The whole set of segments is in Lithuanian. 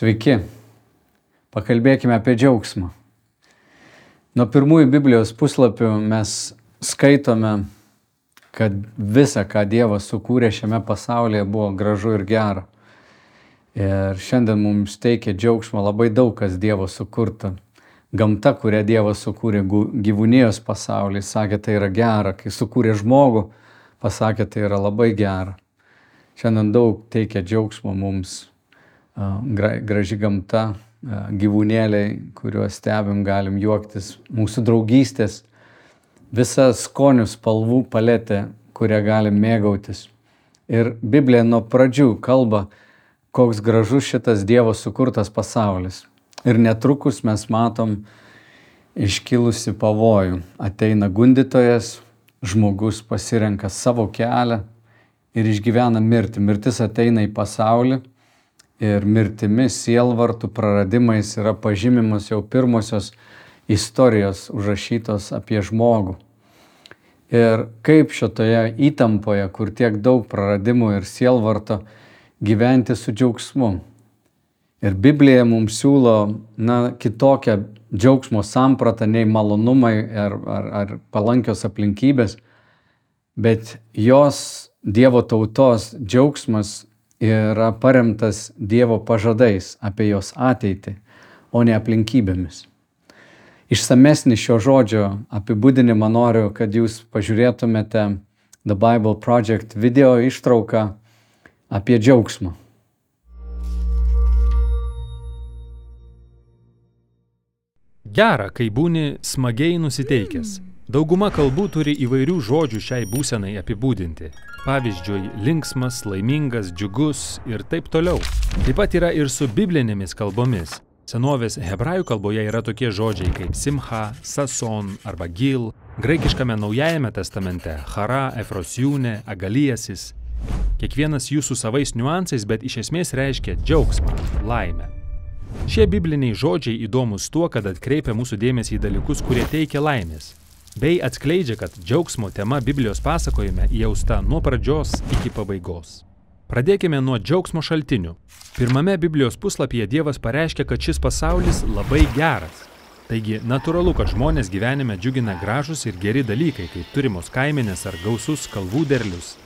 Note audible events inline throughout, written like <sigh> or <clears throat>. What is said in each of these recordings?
Sveiki. Pakalbėkime apie džiaugsmą. Nuo pirmųjų Biblijos puslapių mes skaitome, kad visa, ką Dievas sukūrė šiame pasaulyje, buvo gražu ir gera. Ir šiandien mums teikia džiaugsmą labai daug, kas Dievo sukurta. Gamta, kurią Dievas sukūrė gyvūnijos pasaulį, sakė, tai yra gera. Kai sukūrė žmogų, pasakė, tai yra labai gera. Šiandien daug teikia džiaugsmo mums graži gamta, gyvūnėliai, kuriuos stebim, galim juoktis, mūsų draugystės, visa skonių spalvų paletė, kurią galim mėgautis. Ir Biblija nuo pradžių kalba, koks gražus šitas Dievo sukurtas pasaulis. Ir netrukus mes matom iškilusi pavojų. Ateina gundytojas, žmogus pasirenka savo kelią ir išgyvena mirtį. Mirtis ateina į pasaulį ir mirtimi, sielvartų praradimais yra pažymimos jau pirmosios istorijos užrašytos apie žmogų. Ir kaip šitoje įtampoje, kur tiek daug praradimų ir sielvarto, gyventi su džiaugsmu. Ir Biblija mums siūlo na, kitokią džiaugsmo sampratą nei malonumai ar, ar, ar palankios aplinkybės, bet jos Dievo tautos džiaugsmas yra paremtas Dievo pažadais apie jos ateitį, o ne aplinkybėmis. Išsamesnį šio žodžio apibūdinimą noriu, kad jūs pažiūrėtumėte The Bible Project video ištrauką apie džiaugsmą. Gera, kai būni smagiai nusiteikęs. Dauguma kalbų turi įvairių žodžių šiai būsenai apibūdinti. Pavyzdžiui, linksmas, laimingas, džiugus ir taip toliau. Taip pat yra ir su biblinėmis kalbomis. Senovės hebrajų kalboje yra tokie žodžiai kaip simcha, sason arba gil, graikiškame naujajame testamente hara, efrosiūnė, agalijasis. Kiekvienas jų su savais niuansais, bet iš esmės reiškia džiaugsmą, laimę. Šie bibliniai žodžiai įdomus tuo, kad atkreipia mūsų dėmesį į dalykus, kurie teikia laimės bei atskleidžia, kad džiaugsmo tema Biblijos pasakojime įjausta nuo pradžios iki pabaigos. Pradėkime nuo džiaugsmo šaltinių. Pirmame Biblijos puslapyje Dievas pareiškia, kad šis pasaulis labai geras. Taigi natūralu, kad žmonės gyvenime džiugina gražus ir geri dalykai, kaip turimos kaiminės ar gausus kalvų derlius.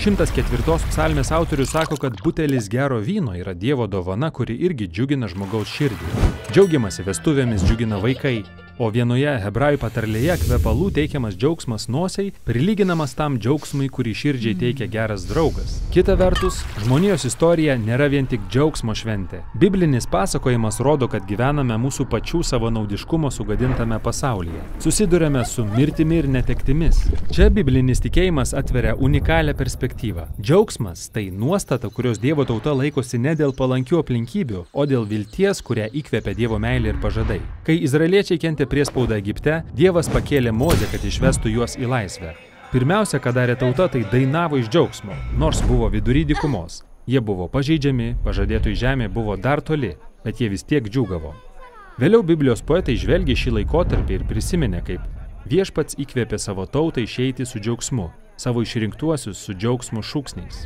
104 psalmės autorius sako, kad butelis gero vyno yra Dievo dovana, kuri irgi džiugina žmogaus širdį. Džiaugiamasi vestuvėmis džiugina vaikai, o vienoje hebrajų patarlėje kvepalų teikiamas džiaugsmas nosiai prilyginamas tam džiaugsmui, kurį širdžiai teikia geras draugas. Kita vertus, žmonijos istorija nėra vien tik džiaugsmo šventė. Biblinis pasakojimas rodo, kad gyvename mūsų pačių savanaudiškumo sugadintame pasaulyje. Susidurėme su mirtimi ir netektimis. Čia biblinis tikėjimas atveria unikalią perspektyvą. Džiaugsmas tai nuostata, kurios Dievo tauta laikosi ne dėl palankių aplinkybių, o dėl vilties, kurią įkvepia Dievo meilė ir pažadai. Kai izraeliečiai kentė priespaudą Egipte, Dievas pakėlė Mozę, kad išvestų juos į laisvę. Pirmiausia, ką darė tauta, tai dainavo iš džiaugsmo, nors buvo vidury dykumos. Jie buvo pažeidžiami, pažadėtojų žemė buvo dar toli, bet jie vis tiek džiūgavo. Vėliau Biblijos poetai žvelgė šį laikotarpį ir prisiminė, kaip viešpats įkvėpė savo tautą išeiti su džiaugsmu, savo išrinktuosius su džiaugsmo šūksniais.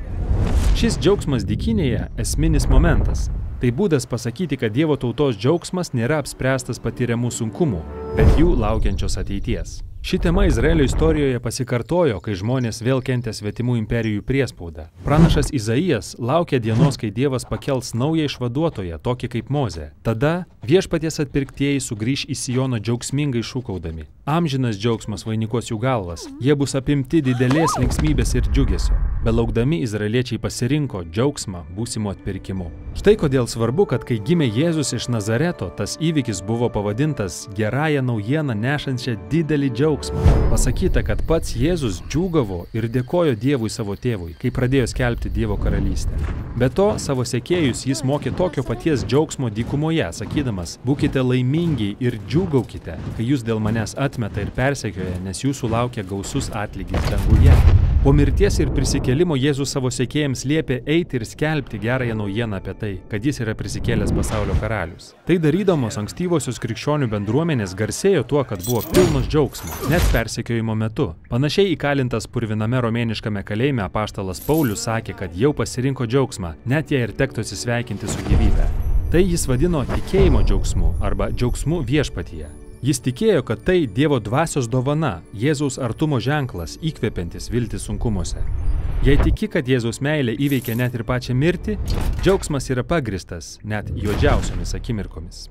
Šis džiaugsmas dykinėje esminis momentas, Tai būdas pasakyti, kad Dievo tautos džiaugsmas nėra apspręstas patiriamų sunkumų, bet jų laukiančios ateities. Ši tema Izraelio istorijoje pasikartojo, kai žmonės vėl kentė svetimų imperijų priespaudą. Pranašas Izaijas laukia dienos, kai Dievas pakels naują išvaduotoją, tokį kaip Moze. Tada viešpaties atpirktieji sugrįž į Sijoną džiaugsmingai šūkaudami. Amžinas džiaugsmas vainikuos jų galvas, jie bus apimti didelės linksmybės ir džiugesio. Belaukdami izraeliečiai pasirinko džiaugsmą būsimo atpirkimu. Štai kodėl svarbu, kad kai gimė Jėzus iš Nazareto, tas įvykis buvo pavadintas gerąją naujieną nešančią didelį džiaugsmą. Pasakyta, kad pats Jėzus džiūgavo ir dėkojo Dievui savo tėvui, kai pradėjo skelbti Dievo karalystę. Be to, savo sekėjus jis mokė tokio paties džiaugsmo dykumoje, sakydamas, būkite laimingi ir džiūgaukite, kai jūs dėl manęs atmeta ir persekioja, nes jūsų laukia gausus atlygis danguje. Po mirties ir prisikėlimo Jėzus savo sekėjams liepė eiti ir skelbti gerąją naujieną apie tai, kad jis yra prisikėlęs pasaulio karalius. Tai darydamos ankstyvosios krikščionių bendruomenės garsėjo tuo, kad buvo pilnos džiaugsmo, net persekiojimo metu. Panašiai įkalintas purviname romėniškame kalėjime apaštalas Paulius sakė, kad jau pasirinko džiaugsmą, net jei ir tektų atsisveikinti su gyvybe. Tai jis vadino tikėjimo džiaugsmu arba džiaugsmu viešpatyje. Jis tikėjo, kad tai Dievo dvasios dovana, Jėzaus artumo ženklas, įkvepiantis vilti sunkumuose. Jei tiki, kad Jėzaus meilė įveikia net ir pačią mirtį, džiaugsmas yra pagristas net juodžiausiomis akimirkomis.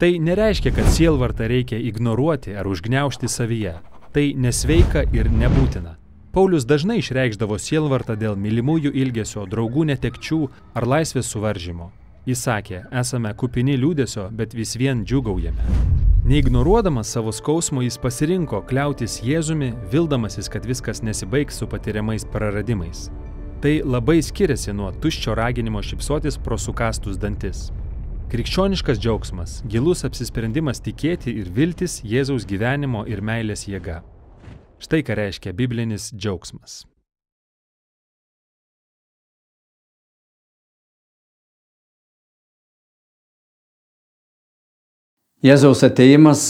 Tai nereiškia, kad sielvartą reikia ignoruoti ar užgneušti savyje. Tai nesveika ir nebūtina. Paulius dažnai išreikšdavo sielvartą dėl mylimųjų ilgesio, draugų netekčių ar laisvės suvaržymo. Jis sakė, esame kupini liūdėsio, bet vis vien džiugaujame. Neignoruodamas savo skausmo jis pasirinko kliautis Jėzumi, vildamasis, kad viskas nesibaigs su patiriamais praradimais. Tai labai skiriasi nuo tuščio raginimo šipsotis pro sukastus dantis. Krikščioniškas džiaugsmas - gilus apsisprendimas tikėti ir viltis Jėzaus gyvenimo ir meilės jėga. Štai ką reiškia biblinis džiaugsmas. Jėzaus ateimas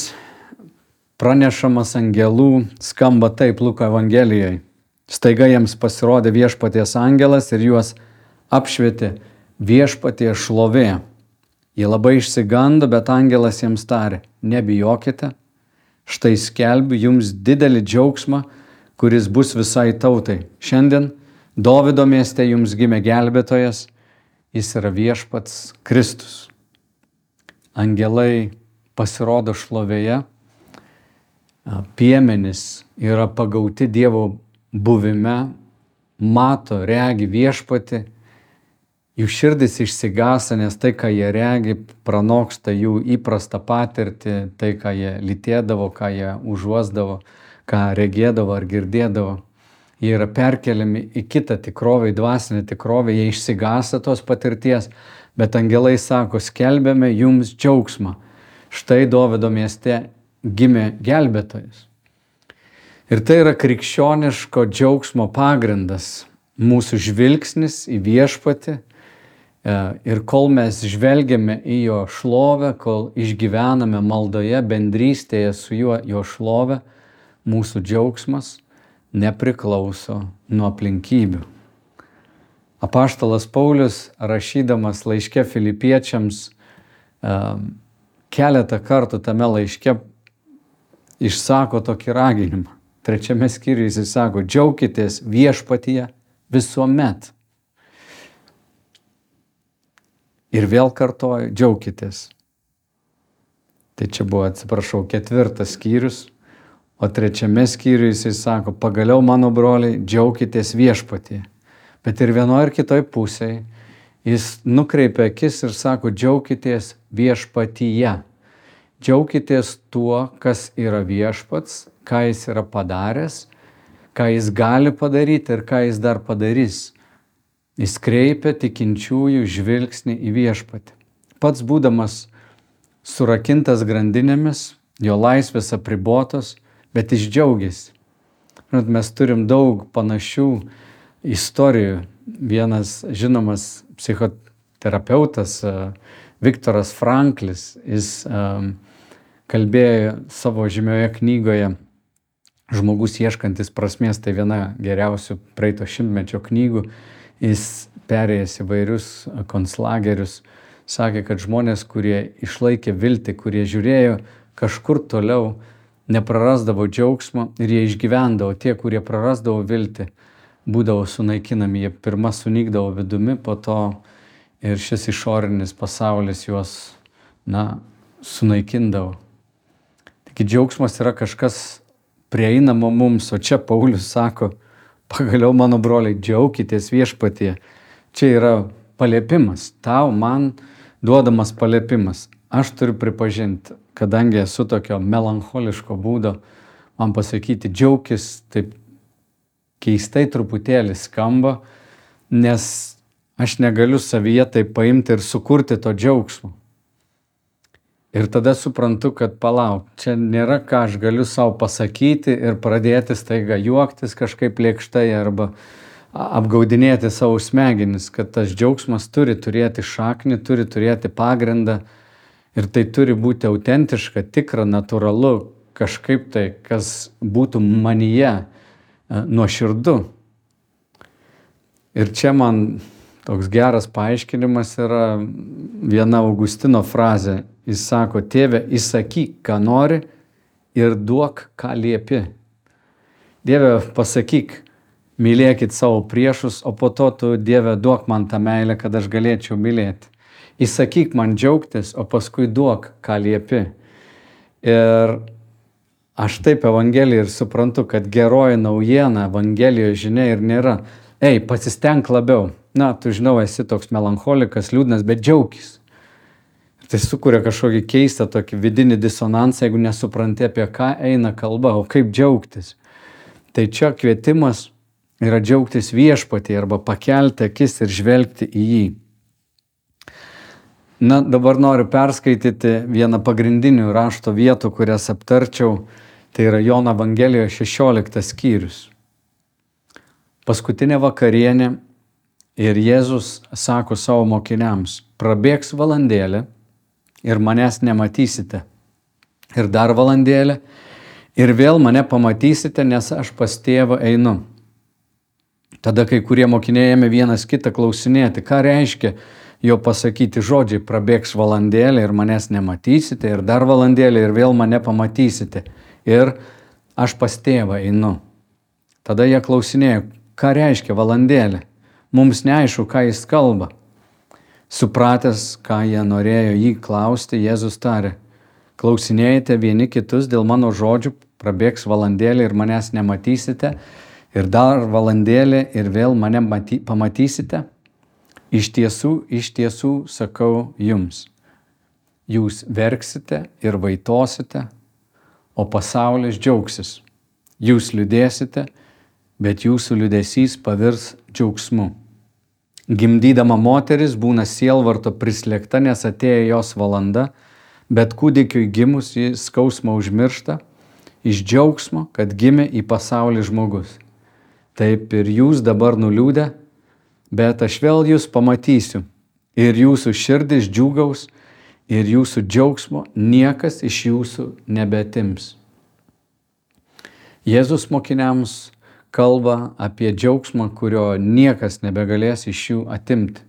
pranešamas angelų skamba taip Luko Evangelijoje. Staiga jiems pasirodė viešpaties angelas ir juos apšvietė viešpatie šlovė. Jie labai išsigando, bet angelas jiems tarė, nebijokite, štai skelbiu jums didelį džiaugsmą, kuris bus visai tautai. Šiandien Dovido mieste jums gimė gelbėtojas, jis yra viešpats Kristus. Angelai pasirodo šlovėje, piemenys yra pagauti Dievo buvime, mato, regi viešpati, jų širdis išsigąsta, nes tai, ką jie regi, pranoksta jų įprastą patirtį, tai, ką jie lytėdavo, ką jie užuosdavo, ką regėdavo ar girdėdavo. Jie yra perkeliami į kitą tikrovę, į dvasinę tikrovę, jie išsigąsta tos patirties, bet angelai sako, skelbėme jums džiaugsmą. Štai Dovido mieste gimė gelbėtojas. Ir tai yra krikščioniško džiaugsmo pagrindas, mūsų žvilgsnis į viešpatį. Ir kol mes žvelgiame į jo šlovę, kol išgyvename maldoje, bendrystėje su juo, jo šlovę, mūsų džiaugsmas nepriklauso nuo aplinkybių. Apaštalas Paulius, rašydamas laiške filipiečiams, keletą kartų tame laiške išsako tokį raginimą. Trečiame skyriuje jis sako, džiaukitės viešpatyje visuomet. Ir vėl kartoju, džiaukitės. Tai čia buvo, atsiprašau, ketvirtas skyrius, o trečiame skyriuje jis sako, pagaliau mano broliai, džiaukitės viešpatyje. Bet ir vienoje ir kitoje pusėje jis nukreipia akis ir sako, džiaukitės viešpatyje. Džiaukitės tuo, kas yra viešpats, ką jis yra padaręs, ką jis gali padaryti ir ką jis dar padarys. Jis kreipia tikinčiųjų žvilgsnį į viešpatį. Pats būdamas surakintas grandinėmis, jo laisvės apribotos, bet jis džiaugiasi. Mes turim daug panašių istorijų. Vienas žinomas psichoterapeutas Viktoras Franklis, jis kalbėjo savo žymioje knygoje Žmogus ieškantis prasmės, tai viena geriausių praeito šimtmečio knygų. Jis perėjęs įvairius konslagerius, sakė, kad žmonės, kurie išlaikė viltį, kurie žiūrėjo kažkur toliau, neprarasdavo džiaugsmo ir jie išgyvendavo. Tie, kurie prarasdavo viltį, būdavo sunaikinami. Jie pirmą sunykdavo vidumi, po to ir šis išorinis pasaulis juos, na, sunaikindavo. Taigi džiaugsmas yra kažkas prieinamo mums, o čia Paulius sako, pagaliau mano broliai, džiaukitės viešpatie. Čia yra paliepimas, tau man duodamas paliepimas. Aš turiu pripažinti, kadangi esu tokio melancholiško būdo, man pasakyti džiaugis taip keistai truputėlį skamba, nes aš negaliu savyje tai paimti ir sukurti to džiaugsmo. Ir tada suprantu, kad palauk, čia nėra ką aš galiu savo pasakyti ir pradėti staiga juoktis kažkaip lėkštai arba apgaudinėti savo smegenis, kad tas džiaugsmas turi turėti šaknį, turi turėti pagrindą ir tai turi būti autentiška, tikra, natūralu, kažkaip tai, kas būtų manyje nuoširdu. Ir čia man Toks geras paaiškinimas yra viena Augustino frazė. Jis sako, tėve, įsakyk, ką nori ir duok, ką liepi. Dieve, pasakyk, mylėkit savo priešus, o po to tu, Dieve, duok man tą meilę, kad aš galėčiau mylėti. Įsakyk man džiaugtis, o paskui duok, ką liepi. Ir aš taip Evangeliją ir suprantu, kad geroji naujiena Evangelijos žinia ir nėra. Ei, pasistenk labiau. Na, tu žinau, esi toks melancholikas, liūdnas, bet džiaugis. Tai sukuria kažkokį keistą tokį vidinį disonansą, jeigu nesupranti, apie ką eina kalba, o kaip džiaugtis. Tai čia kvietimas yra džiaugtis viešpatį arba pakelti akis ir žvelgti į jį. Na, dabar noriu perskaityti vieną pagrindinių rašto vietų, kurias aptarčiau. Tai yra Jono Evangelijoje 16 skyrius. Paskutinė vakarienė ir Jėzus sako savo mokiniams, prabėgs valandėlė ir manęs nematysite. Ir dar valandėlė ir vėl mane pamatysite, nes aš pas tėvą einu. Tada kai kurie mokiniai ėmė vienas kitą klausinėti, ką reiškia jo pasakyti žodžiai, prabėgs valandėlė ir manęs nematysite, ir dar valandėlė ir vėl mane pamatysite. Ir aš pas tėvą einu. Tada jie klausinėjo, ką reiškia valandėlė. Mums neaišku, ką jis kalba. Supratęs, ką jie norėjo jį klausti, Jėzus tarė, klausinėjate vieni kitus dėl mano žodžių, prabėgs valandėlė ir manęs nematysite, ir dar valandėlė ir vėl mane maty, pamatysite. Iš tiesų, iš tiesų sakau jums, jūs verksite ir vaitosite, o pasaulis džiaugsis. Jūs liūdėsite, bet jūsų liūdėsys pavirs džiaugsmu. Gimdydama moteris būna sielvarto prislėgta, nes atėjo jos valanda, bet kūdikiui gimus jis skausmą užmiršta iš džiaugsmo, kad gimė į pasaulį žmogus. Taip ir jūs dabar nuliūdę, bet aš vėl jūs pamatysiu ir jūsų širdis džiugaus ir jūsų džiaugsmo niekas iš jūsų nebetims. Jėzus mokiniams kalba apie džiaugsmą, kurio niekas nebegalės iš jų atimti.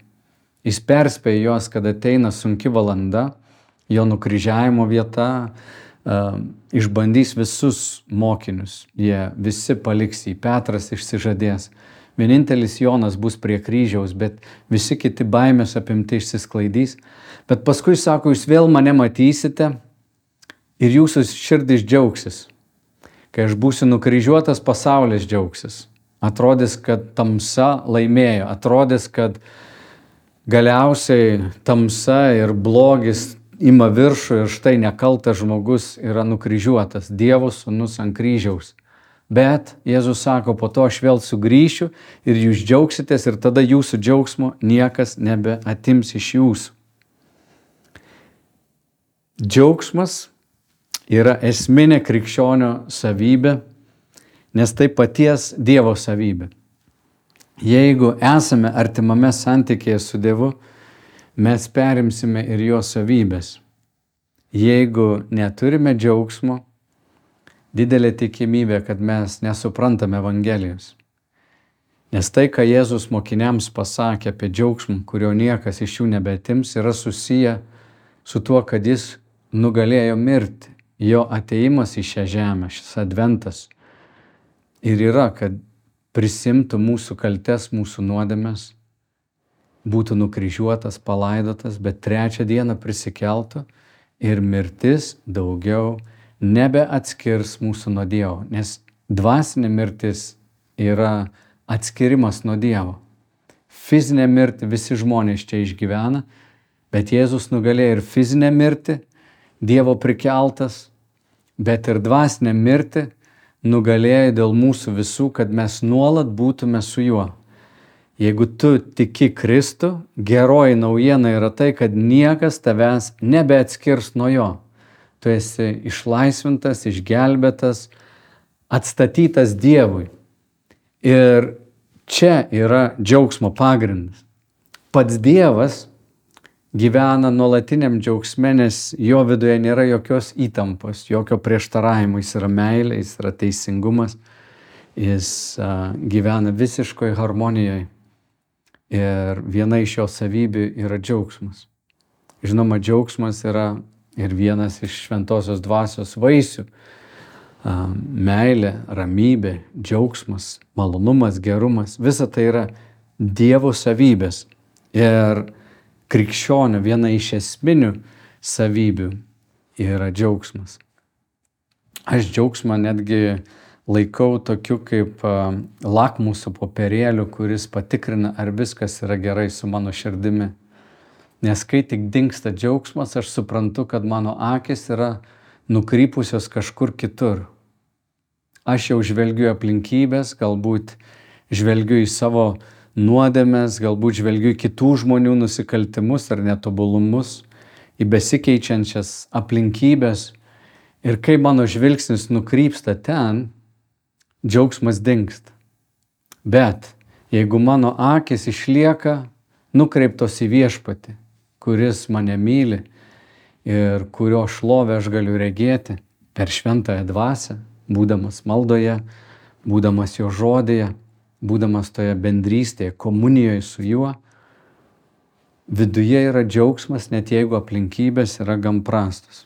Jis perspėja juos, kad ateina sunki valanda, jo nukryžiavimo vieta, uh, išbandys visus mokinius, jie visi paliks jį, Petras išsižadės, Vienintelis Jonas bus prie kryžiaus, bet visi kiti baimės apimti išsisklaidys. Bet paskui sako, jūs vėl mane matysite ir jūsų širdis džiaugsis. Kai aš būsiu nukryžiuotas, pasaulis džiaugsis. Atrodys, kad tamsa laimėjo, atrodys, kad galiausiai tamsa ir blogis ima viršų ir štai nekaltas žmogus yra nukryžiuotas, Dievo sunus ant kryžiaus. Bet Jėzus sako, po to aš vėl sugrįšiu ir jūs džiaugsitės ir tada jūsų džiaugsmo niekas nebeatims iš jūsų. Džiaugsmas yra esminė krikščionio savybė, nes tai paties Dievo savybė. Jeigu esame artimame santykėje su Dievu, mes perimsime ir jo savybės. Jeigu neturime džiaugsmo, didelė tikimybė, kad mes nesuprantam Evangelijos. Nes tai, ką Jėzus mokiniams pasakė apie džiaugsmą, kurio niekas iš jų nebetims, yra susiję su tuo, kad jis nugalėjo mirti. Jo ateimas į šią žemę, šis adventas ir yra, kad prisimtų mūsų kaltes, mūsų nuodėmes, būtų nukryžiuotas, palaidotas, bet trečią dieną prisikeltų ir mirtis daugiau nebeatskirs mūsų nuo Dievo, nes dvasinė mirtis yra atskirimas nuo Dievo. Fizinė mirtį visi žmonės čia išgyvena, bet Jėzus nugalėjo ir fizinę mirtį, Dievo prikeltas, bet ir dvasinę mirtį nugalėjo dėl mūsų visų, kad mes nuolat būtume su juo. Jeigu tu tiki Kristų, geroji naujiena yra tai, kad niekas tavęs nebeatskirs nuo jo tu esi išlaisvintas, išgelbėtas, atstatytas Dievui. Ir čia yra džiaugsmo pagrindas. Pats Dievas gyvena nuolatiniam džiaugsme, nes jo viduje nėra jokios įtampos, jokio prieštaravimo, jis yra meilė, jis yra teisingumas, jis uh, gyvena visiškoje harmonijoje. Ir viena iš jo savybių yra džiaugsmas. Žinoma, džiaugsmas yra ir vienas iš šventosios dvasios vaisių. Meilė, ramybė, džiaugsmas, malonumas, gerumas - visa tai yra Dievo savybės. Ir krikščionio viena iš esminių savybių yra džiaugsmas. Aš džiaugsmą netgi laikau tokiu kaip lakmuso popierėliu, kuris patikrina, ar viskas yra gerai su mano širdimi. Nes kai tik dinksta džiaugsmas, aš suprantu, kad mano akis yra nukrypusios kažkur kitur. Aš jau žvelgiu aplinkybės, galbūt žvelgiu į savo nuodėmės, galbūt žvelgiu į kitų žmonių nusikaltimus ar netobulumus, į besikeičiančias aplinkybės. Ir kai mano žvilgsnis nukrypsta ten, džiaugsmas dinksta. Bet jeigu mano akis išlieka nukreiptos į viešpatį, kuris mane myli ir kurio šlovę aš galiu regėti per šventąją dvasę, būdamas maldoje, būdamas jo žodėje, būdamas toje bendrystėje, komunijoje su juo, viduje yra džiaugsmas, net jeigu aplinkybės yra gam prastos.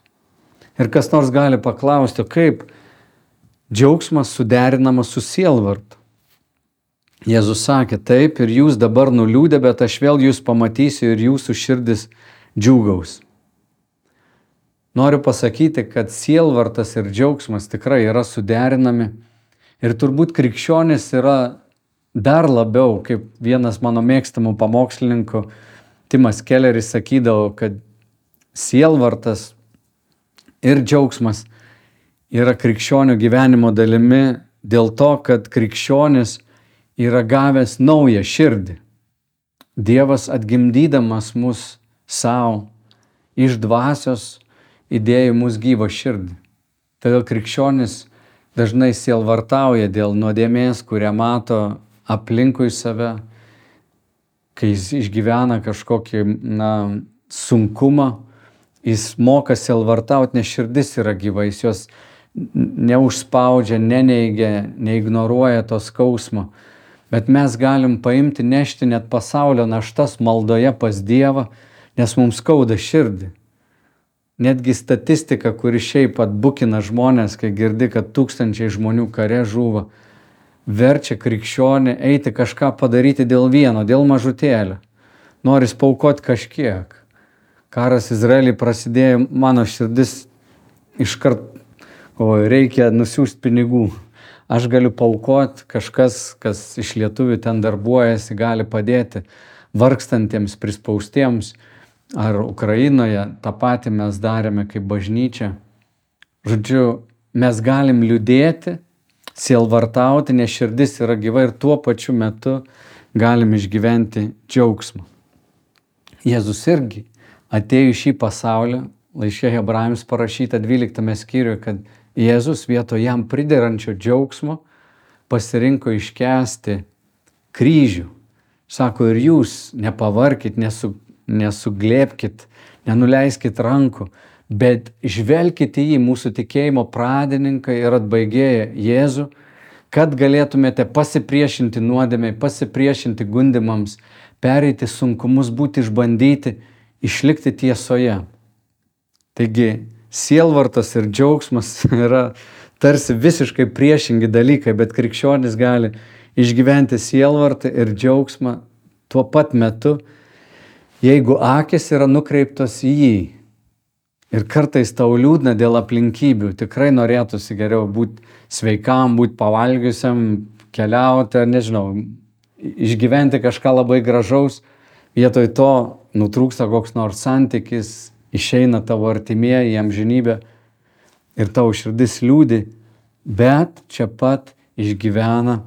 Ir kas nors gali paklausti, kaip džiaugsmas suderinamas su sielvartu. Jėzus sakė, taip ir jūs dabar nuliūdė, bet aš vėl jūs pamatysiu ir jūsų širdis džiūgaus. Noriu pasakyti, kad sielvartas ir džiaugsmas tikrai yra suderinami ir turbūt krikščionis yra dar labiau, kaip vienas mano mėgstamų pamokslininkų, Timas Kelleris sakydavo, kad sielvartas ir džiaugsmas yra krikščionių gyvenimo dalimi dėl to, kad krikščionis yra gavęs naują širdį. Dievas atgimdydamas mus savo iš dvasios įdėjo mus gyvą širdį. Todėl krikščionis dažnai sielvartauja dėl nuodėmės, kurią mato aplinkui save, kai jis išgyvena kažkokį na, sunkumą, jis moka sielvartauti, nes širdis yra gyva, jis jos neužspaudžia, neneigia, neignoruoja to skausmo. Bet mes galim paimti, nešti net pasaulio naštas maldoje pas Dievą, nes mums skauda širdį. Netgi statistika, kuri šiaip atbukina žmonės, kai girdi, kad tūkstančiai žmonių kare žuvo, verčia krikščionį eiti kažką padaryti dėl vieno, dėl mažutėlio. Noris paukoti kažkiek. Karas Izraelį prasidėjo, mano širdis iškart o reikia nusiųsti pinigų. Aš galiu paukoti, kažkas, kas iš lietuvių ten darbuojasi, gali padėti vargstantiems, prispaustiems. Ar Ukrainoje tą patį mes darėme kaip bažnyčia. Žodžiu, mes galim liūdėti, sielvartauti, nes širdis yra gyva ir tuo pačiu metu galim išgyventi džiaugsmą. Jėzus irgi atėjo į šį pasaulį, laiškė Hebrajams parašyta 12 skyriuje, kad Jėzus vietoj jam priderančio džiaugsmo pasirinko iškesti kryžių. Sako, ir jūs nepavarkit, nesu, nesuglėpkit, nenuleiskit rankų, bet žvelkite į mūsų tikėjimo pradininką ir atbaigėją Jėzų, kad galėtumėte pasipriešinti nuodėmiai, pasipriešinti gundimams, pereiti sunkumus, būti išbandyti, išlikti tiesoje. Taigi sielvartas ir džiaugsmas <laughs> yra tarsi visiškai priešingi dalykai, bet krikščionis gali išgyventi sielvartą ir džiaugsmą tuo pat metu, jeigu akis yra nukreiptos į jį. Ir kartais tau liūdna dėl aplinkybių, tikrai norėtųsi geriau būti sveikam, būti pavalgiusiam, keliauti, nežinau, išgyventi kažką labai gražaus, vietoj to nutrūksta koks nors santykis, išeina tavo artimieji į amžinybę ir tavo širdis liūdi, bet čia pat išgyvena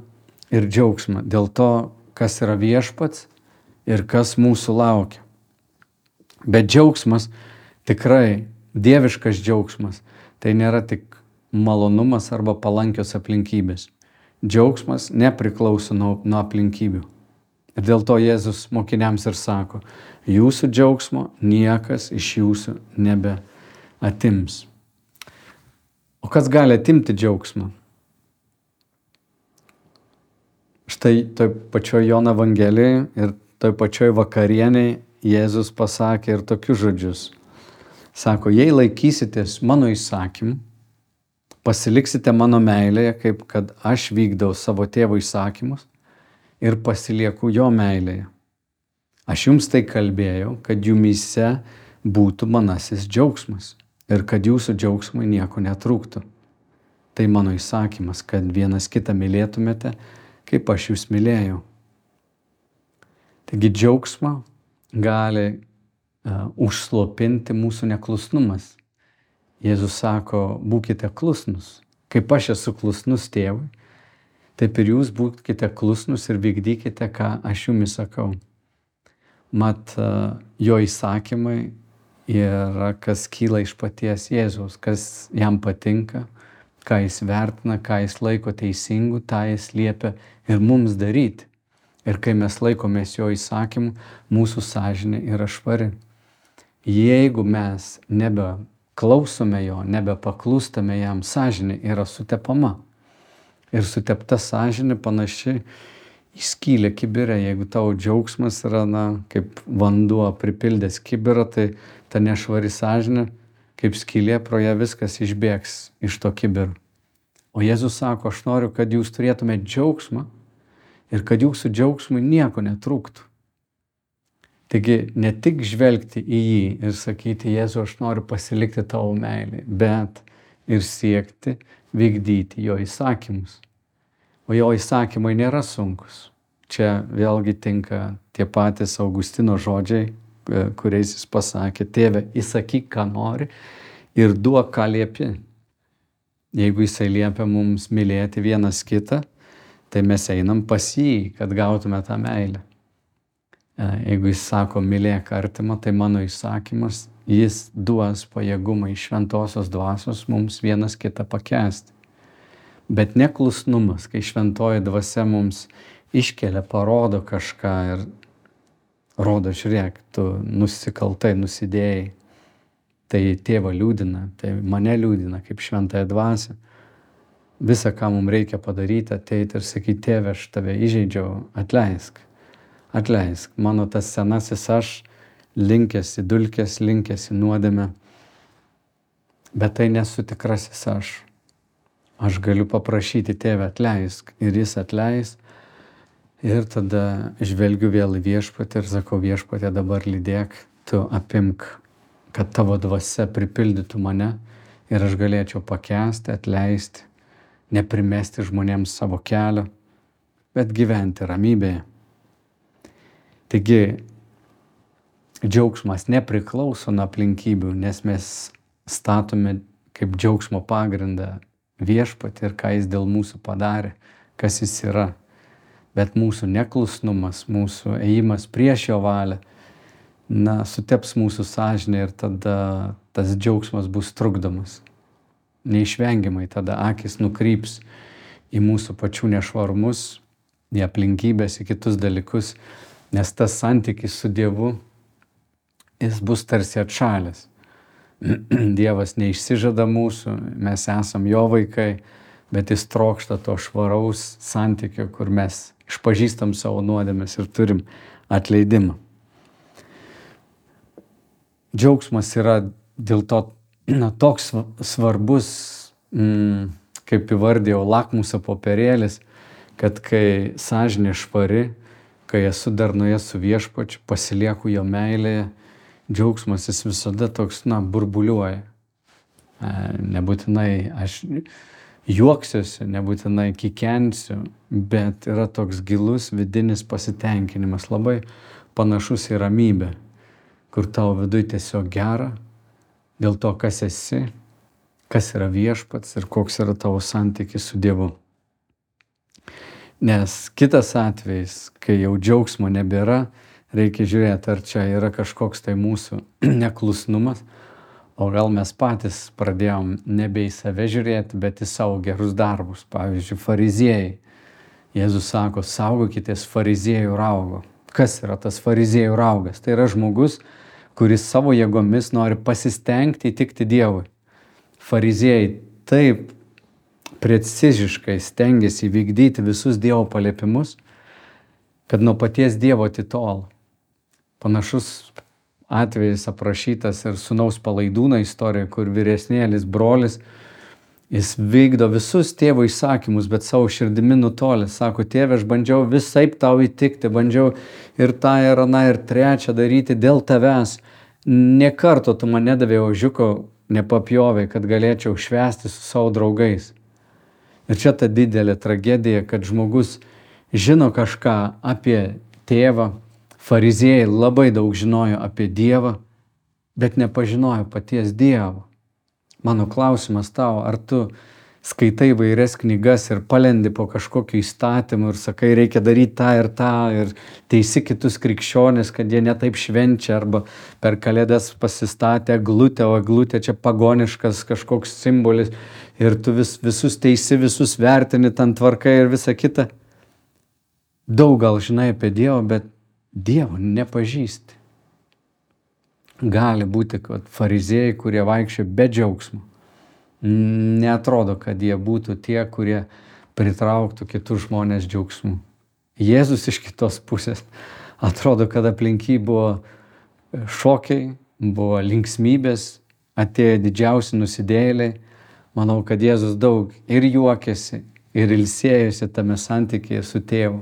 ir džiaugsmą dėl to, kas yra viešpats ir kas mūsų laukia. Bet džiaugsmas tikrai, dieviškas džiaugsmas, tai nėra tik malonumas arba palankios aplinkybės. Džiaugsmas nepriklauso nuo, nuo aplinkybių. Ir dėl to Jėzus mokiniams ir sako, jūsų džiaugsmo niekas iš jūsų nebe atims. O kas gali atimti džiaugsmą? Štai toj pačioj Jono Evangelijoje ir toj pačioj vakarieniai Jėzus pasakė ir tokius žodžius. Sako, jei laikysitės mano įsakymų, pasiliksite mano meilėje, kaip kad aš vykdau savo tėvo įsakymus ir pasilieku jo meilėje. Aš jums tai kalbėjau, kad jumise būtų manasis džiaugsmas ir kad jūsų džiaugsmui nieko netrūktų. Tai mano įsakymas, kad vienas kitą mylėtumėte, kaip aš jūs mylėjau. Taigi džiaugsmą gali uh, užslopinti mūsų neklusnumas. Jėzus sako, būkite klusnus. Kaip aš esu klusnus tėvui, taip ir jūs būkite klusnus ir vykdykite, ką aš jumis sakau. Mat, uh, jo įsakymai yra, kas kyla iš paties Jėzaus, kas jam patinka, ką jis vertina, ką jis laiko teisingu, tą jis liepia ir mums daryti. Ir kai mes laikomės jo įsakymų, mūsų sąžinė yra švari. Jeigu mes nebeklausome jo, nebepaklūstame jam, sąžinė yra sutepama. Ir sutepta sąžinė panaši į skylę kibirę. Jeigu tavo džiaugsmas yra, na, kaip vanduo pripildęs kibirą, tai ta nešvari sąžinė, kaip skylė, pro ją viskas išbėgs iš to kibiro. O Jėzus sako, aš noriu, kad jūs turėtumėte džiaugsmą ir kad jūsų džiaugsmui nieko netrūktų. Taigi ne tik žvelgti į jį ir sakyti, Jėzu, aš noriu pasilikti tavo meilį, bet ir siekti vykdyti jo įsakymus. O jo įsakymai nėra sunkus. Čia vėlgi tinka tie patys Augustino žodžiai, e, kuriais jis pasakė, tėve, įsakyk, ką nori ir duok, ką liepi. Jeigu jisai liepia mums mylėti vienas kitą, tai mes einam pas jį, kad gautume tą meilę. E, jeigu jis sako, mylėk artimą, tai mano įsakymas, jis duos pajėgumą iš šventosios dvasios mums vienas kitą pakesti. Bet neklusnumas, kai šventoji dvasia mums iškelia, parodo kažką ir rodo, žiūrėk, tu nusikaltai, nusidėjai, tai tėvą liūdina, tai mane liūdina kaip šventąją dvasią. Visą, ką mums reikia padaryti, ateiti ir sakyti, tėve, aš tave įžeidžiau, atleisk, atleisk. Mano tas senasis aš linkęs į dulkės, linkęs į nuodėmę, bet tai nesu tikrasis aš. Aš galiu paprašyti tėvę atleisk ir jis atleis. Ir tada žvelgiu vėl į viešpatį ir sakau, viešpatė dabar lydėk, tu apimk, kad tavo dvasia pripildytų mane ir aš galėčiau pakęsti, atleisti neprimesti žmonėms savo kelio, bet gyventi ramybėje. Taigi, džiaugsmas nepriklauso nuo aplinkybių, nes mes statome kaip džiaugsmo pagrindą viešpatį ir ką jis dėl mūsų padarė, kas jis yra. Bet mūsų neklusnumas, mūsų ėjimas prieš jo valią, na, suteps mūsų sąžinę ir tada tas džiaugsmas bus trukdomas neišvengiamai tada akis nukryps į mūsų pačių nešvarumus, į aplinkybės, į kitus dalykus, nes tas santykis su Dievu, jis bus tarsi atšalęs. <clears throat> Dievas neišsižada mūsų, mes esam jo vaikai, bet jis trokšta to švaraus santykio, kur mes išpažįstam savo nuodėmės ir turim atleidimą. Džiaugsmas yra dėl to <clears throat> na, toks svarbus, mm, kaip įvardėjau, lakmuso popierėlis, kad kai sąžinė švari, kai esu darnoje su viešpačiu, pasilieku jo meilėje, džiaugsmas jis visada toks, na, burbuliuoja. E, nebūtinai aš juoksiuosi, nebūtinai kikensiu, bet yra toks gilus vidinis pasitenkinimas, labai panašus į ramybę, kur tavo viduje tiesiog gera, dėl to, kas esi, kas yra viešpats ir koks yra tavo santykis su Dievu. Nes kitas atvejis, kai jau džiaugsmo nebėra, reikia žiūrėti, ar čia yra kažkoks tai mūsų <clears throat> neklusnumas, o gal mes patys pradėjom nebe į save žiūrėti, bet į savo gerus darbus. Pavyzdžiui, fariziejai. Jėzus sako, saugokitės fariziejų raugo. Kas yra tas fariziejų raugas? Tai yra žmogus, kuris savo jėgomis nori pasistengti įtikti Dievui. Fariziejai taip preciziškai stengiasi įvykdyti visus Dievo paliepimus, kad nuo paties Dievo atitolo. Panašus atvejis aprašytas ir sunaus palaidūno istorija, kur vyresnėlis brolis, jis vykdo visus tėvo įsakymus, bet savo širdimi nutolė. Sako, tėve, aš bandžiau visai tau įtikti, bandžiau ir tą, ir aną, ir trečią daryti dėl tavęs. Nekarto tu man nedavė ožiuko, nepapjovė, kad galėčiau švęsti su savo draugais. Ir čia ta didelė tragedija, kad žmogus žino kažką apie tėvą, fariziejai labai daug žinojo apie Dievą, bet nepažinojo paties Dievo. Mano klausimas tau, ar tu skaitai vairias knygas ir palendi po kažkokiu įstatymu ir sakai, reikia daryti tą ir tą ir teisi kitus krikščionis, kad jie netaip švenčia arba per kalėdas pasistatė glutę, o glutė čia pagoniškas kažkoks simbolis ir tu vis, visus teisi, visus vertini, ten tvarkai ir visa kita. Daug gal žinai apie Dievą, bet Dievo nepažįsti. Gali būti, kad fariziejai, kurie vaikščia be džiaugsmo, netrodo, kad jie būtų tie, kurie pritrauktų kitus žmonės džiaugsmu. Jėzus iš kitos pusės <laughs> atrodo, kad aplinky buvo šokiai, buvo linksmybės, atėjo didžiausi nusidėliai. Manau, kad Jėzus daug ir juokėsi, ir ilsėjosi tame santykėje su tėvu.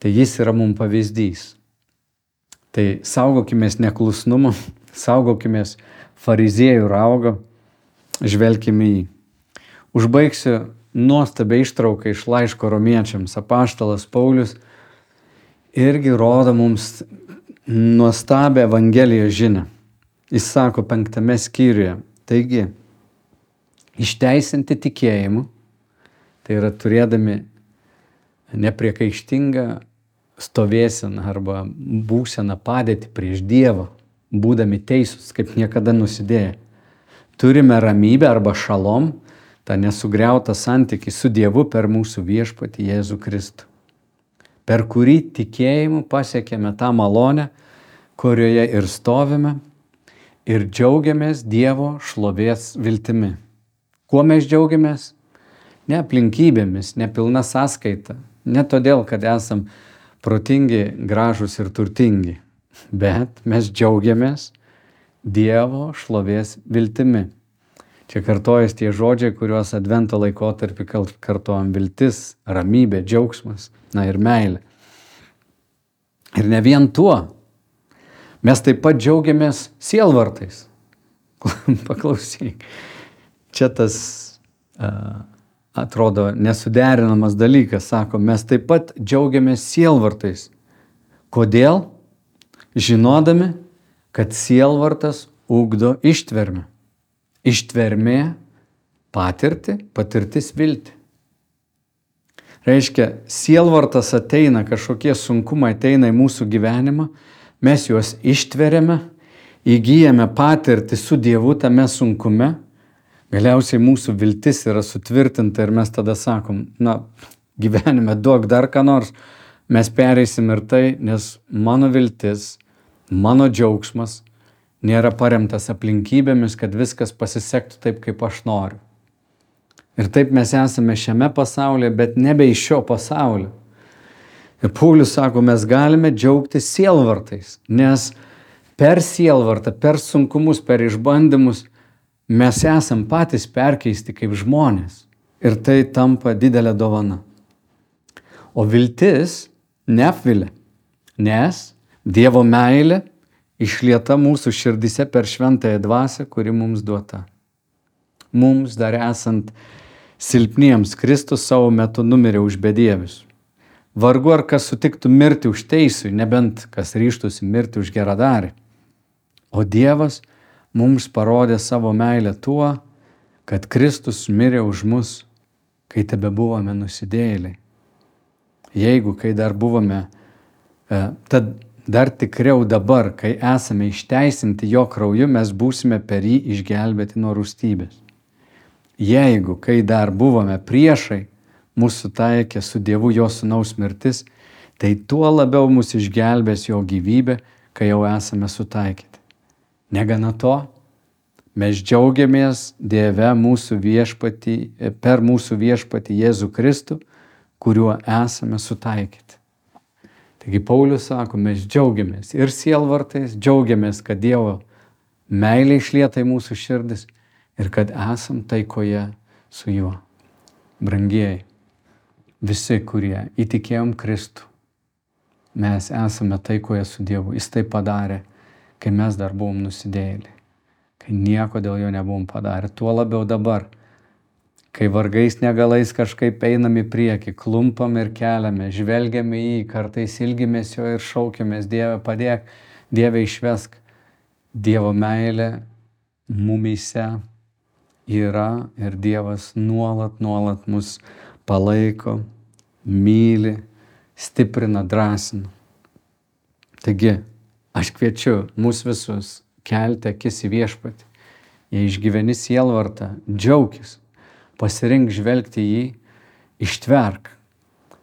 Tai jis yra mums pavyzdys. Tai saugokime neklusnumo, <laughs> saugokime fariziejų raugo žvelgime į jį. Užbaigsiu nuostabią ištrauką iš laiško romiečiams. Apaštalas Paulius irgi rodo mums nuostabią Evangelijos žinią. Jis sako penktame skyriuje. Taigi, išteisinti tikėjimu, tai yra turėdami nepriekaištingą stovėseną arba būseną padėti prieš Dievą, būdami teisūs, kaip niekada nusidėję turime ramybę arba šalom, tą nesugriautą santykį su Dievu per mūsų viešpatį Jėzų Kristų, per kurį tikėjimu pasiekėme tą malonę, kurioje ir stovime ir džiaugiamės Dievo šlovės viltimi. Kuo mes džiaugiamės? Ne aplinkybėmis, ne pilna sąskaita, ne todėl, kad esam protingi, gražus ir turtingi, bet mes džiaugiamės Dievo šlovės viltimi. Čia kartojas tie žodžiai, kuriuos advento laikotarpį kartuojam viltis, ramybė, džiaugsmas, na ir meilė. Ir ne vien tuo. Mes taip pat džiaugiamės sielvartais. <laughs> Paklausyk. Čia tas uh, atrodo nesuderinamas dalykas, sako, mes taip pat džiaugiamės sielvartais. Kodėl? Žinodami, kad sielvartas ugdo ištvermę. Ištvermė patirti, patirtis vilti. Reiškia, sielvartas ateina, kažkokie sunkumai ateina į mūsų gyvenimą, mes juos ištveriame, įgyjame patirtį su Dievu tame sunkume, galiausiai mūsų viltis yra sutvirtinta ir mes tada sakom, na, gyvenime duok dar ką nors, mes pereisim ir tai, nes mano viltis mano džiaugsmas nėra paremtas aplinkybėmis, kad viskas pasisektų taip, kaip aš noriu. Ir taip mes esame šiame pasaulyje, bet nebe iš šio pasaulio. Ir Paulius sako, mes galime džiaugtis sielvartais, nes per sielvartą, per sunkumus, per išbandymus mes esam patys perkeisti kaip žmonės. Ir tai tampa didelė dovana. O viltis neapvilia, nes Dievo meilė išlieta mūsų širdise per šventąją dvasę, kuri mums duota. Mums dar esant silpniems, Kristus savo metu numirė už bedievius. Vargu ar kas sutiktų mirti už teisų, nebent kas ryštųsi mirti už geradarį. O Dievas mums parodė savo meilę tuo, kad Kristus mirė už mus, kai tebe buvome nusidėjėliai. Jeigu, kai dar buvome, e, tad dar tikriau dabar, kai esame išteisinti jo krauju, mes būsime per jį išgelbėti nuo rūstybės. Jeigu, kai dar buvome priešai, mūsų taikė su Dievu jo sunaus mirtis, tai tuo labiau mus išgelbės jo gyvybė, kai jau esame sutaikyti. Negana to, mes džiaugiamės Dieve mūsų viešpatį, per mūsų viešpatį Jėzų Kristų, kuriuo esame sutaikyti. Taigi Paulius sako, mes džiaugiamės ir sielvartais, džiaugiamės, kad Dievo meilė išlieta į mūsų širdis ir kad esam taikoje su juo. Brangieji, visi, kurie įtikėjom Kristų, mes esame taikoje su Dievu. Jis tai padarė, kai mes dar buvom nusidėjėliai, kai nieko dėl jo nebuvom padarę. Tuo labiau dabar kai vargais negalais kažkaip einam į priekį, klumpam ir keliame, žvelgiame į jį, kartais ilgimės jo ir šaukiamės, Dieve padėk, Dieve išvesk. Dievo meilė mumyse yra ir Dievas nuolat, nuolat mus palaiko, myli, stiprina, drąsina. Taigi, aš kviečiu mus visus kelti akis į viešpatį. Jei išgyveni sielvartą, džiaugis pasirink žvelgti į jį, ištverk,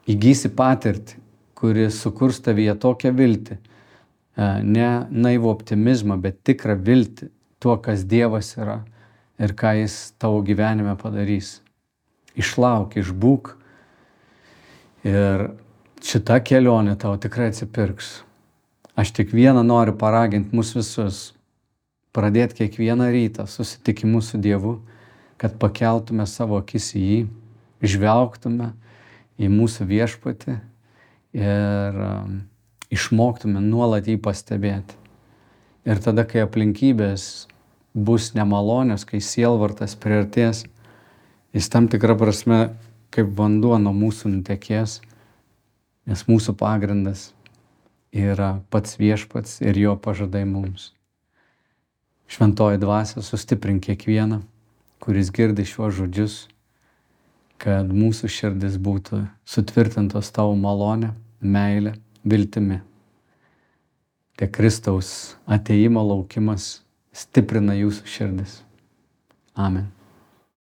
įgysi patirtį, kuri sukurs tavyje tokią viltį, e, ne naivų optimizmą, bet tikrą viltį tuo, kas Dievas yra ir ką Jis tavo gyvenime padarys. Išlauk, išbūk ir šita kelionė tau tikrai atsipirks. Aš tik vieną noriu paraginti mus visus - pradėti kiekvieną rytą susitikimu su Dievu kad pakeltume savo akis į jį, žvelgtume į mūsų viešpatį ir um, išmoktume nuolat jį pastebėti. Ir tada, kai aplinkybės bus nemalonios, kai sielvartas priartės, jis tam tikrą prasme kaip vanduo nuo mūsų nutekės, nes mūsų pagrindas yra pats viešpats ir jo pažadai mums. Šventoji dvasia sustiprink kiekvieną kuris girdi šiuos žodžius, kad mūsų širdis būtų sutvirtintos tavo malonė, meilė, viltimi. Tie Kristaus ateimo laukimas stiprina jūsų širdis. Amen.